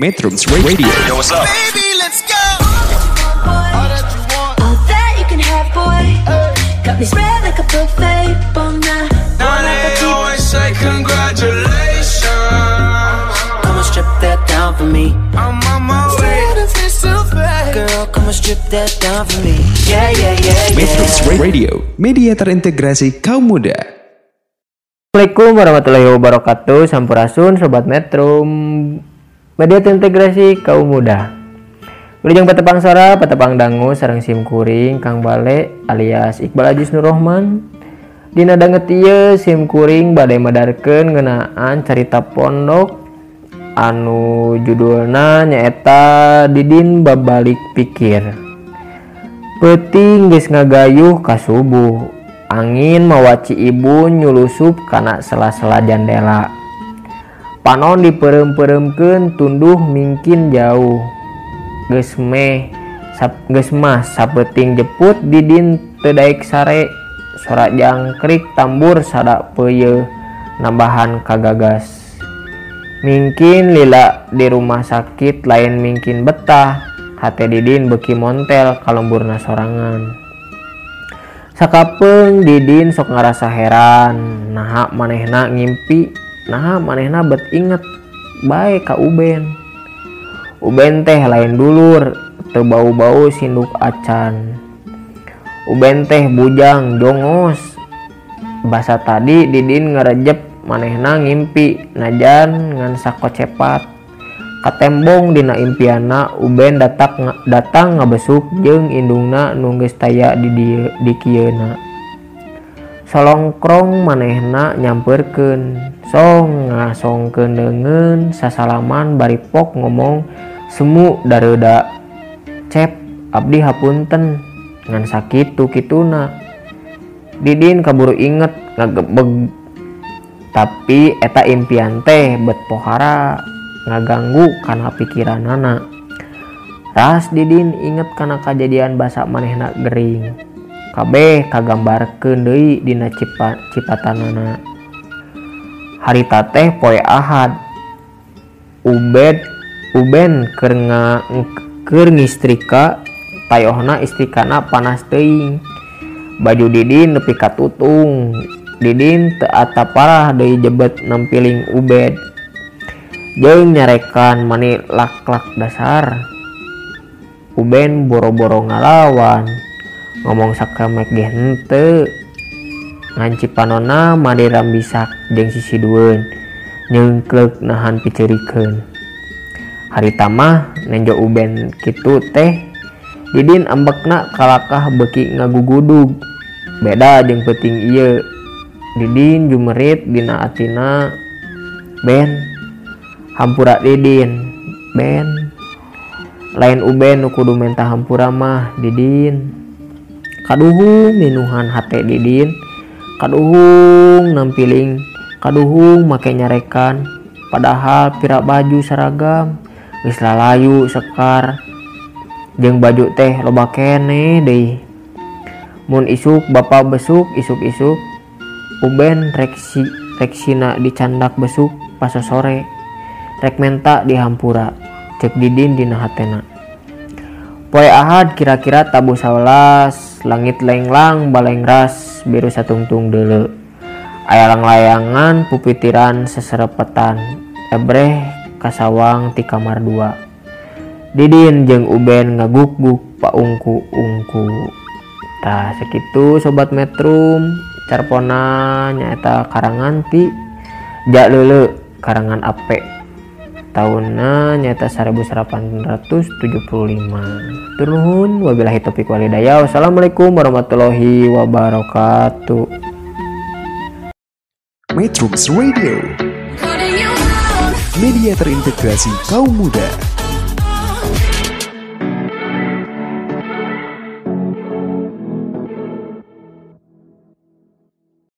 Metrums Radio. Yo, what's up? Baby, let's go. All that you can have, boy. Got me spread like a buffet. Bon night. Now they always say congratulations. Come and strip that down for me. I'm on my way. Girl, come and strip that down for me. Yeah, yeah, yeah, Metrums. Radio, media terintegrasi kaum muda. Assalamualaikum warahmatullahi wabarakatuh Sampurasun Sobat Metrum media integrasi kaum muda. Wilujeng petepang sora petepang dangu sarang simkuring Kang Bale alias Iqbal Ajis Nurrohman Dina danget ieu simkuring badai madarkeun ngenaan carita pondok anu judulna nyaeta Didin babalik pikir. Peting geus ngagayuh ka subuh angin mawaci ibu nyulusup kana sela-sela jandela panon diperem-peremkeun tunduh mingkin jauh. Gesme gesmah sapeting jeput didin tedaik sare. Sorak jangkrik tambur sada peye nambahan kagagas. Mingkin lila di rumah sakit lain mingkin betah. Hati didin beki montel kalemburna sorangan. Sakapeng didin sok ngerasa heran nah manehna ngimpi. Nah manehna bet inget. Baik ka Uben. Uben teh lain dulur teu bau-bau sinduk acan. Uben teh bujang jongos. Basa tadi Didin ngerejep manehna ngimpi. Najan ngan sakocepat. Katembong dina impiana Uben datak datang ngabesuk jeung indungna nu geus taya di di kieuna solongkrong manehna nyamperken song ngasongken degen sasalaman baripok ngomong semu dareuda. Cep Abdi hapunten ngan sakit kituna. Didin kaburu inget ngagebeg. Tapi eta impian teh bet pohara ngaganggu karena pikiran anak ras Didin inget karena kejadian basak manehna Gering. kabeh kagambarkeun deui dina cipa, cipatanana. Harita teh poe Ahad. Ubed Uben keur nga keur ngistrika tayohna istrikana panas teuing. Baju Didin nepi ka tutung Didin teu ata parah deui jebet nampiling Ubed. Jeung nyarekan mani lak-lak dasar. Uben boro-boro ngalawan. ngomong sakramek gente. Nganci panona Maderam bisak jeng sisi dueun. Nyengklek nahan picerikan hari tamah nenjo uben kitu teh Didin ambekna kalakah beki ngagugudug. Beda jeng peting iya Didin jumerit dina atina Ben. Hampura Didin Ben. Lain Uben kudu menta hampura mah Didin. Kaduhung minuhan hate Didin. Kaduhung nampiling. Kaduhung make nyarekan. Padahal pira baju seragam. Geus lalayu sekar. Jeung baju teh loba kene deui. Mun isuk bapak besuk isuk-isuk. Uben reksi reksina dicandak besuk pas sore. Rek menta di hampura cek didin dina hatena. Poe ahad kira-kira tabu sawelas langit lenglang baleng ras biru satungtung dele ayalang layangan pupitiran seserepetan. Ebreh kasawang ti kamar dua. Didin jeung uben ngaguk-guk pak ungku ungku tah segitu sobat metrum. Carpona nyaeta karangan ti. Jak lele karangan ape tahunnya nyata 1875 turun wabillahi taufiq walhidayah wassalamualaikum warahmatullahi wabarakatuh. Metrums Radio, media terintegrasi kaum muda.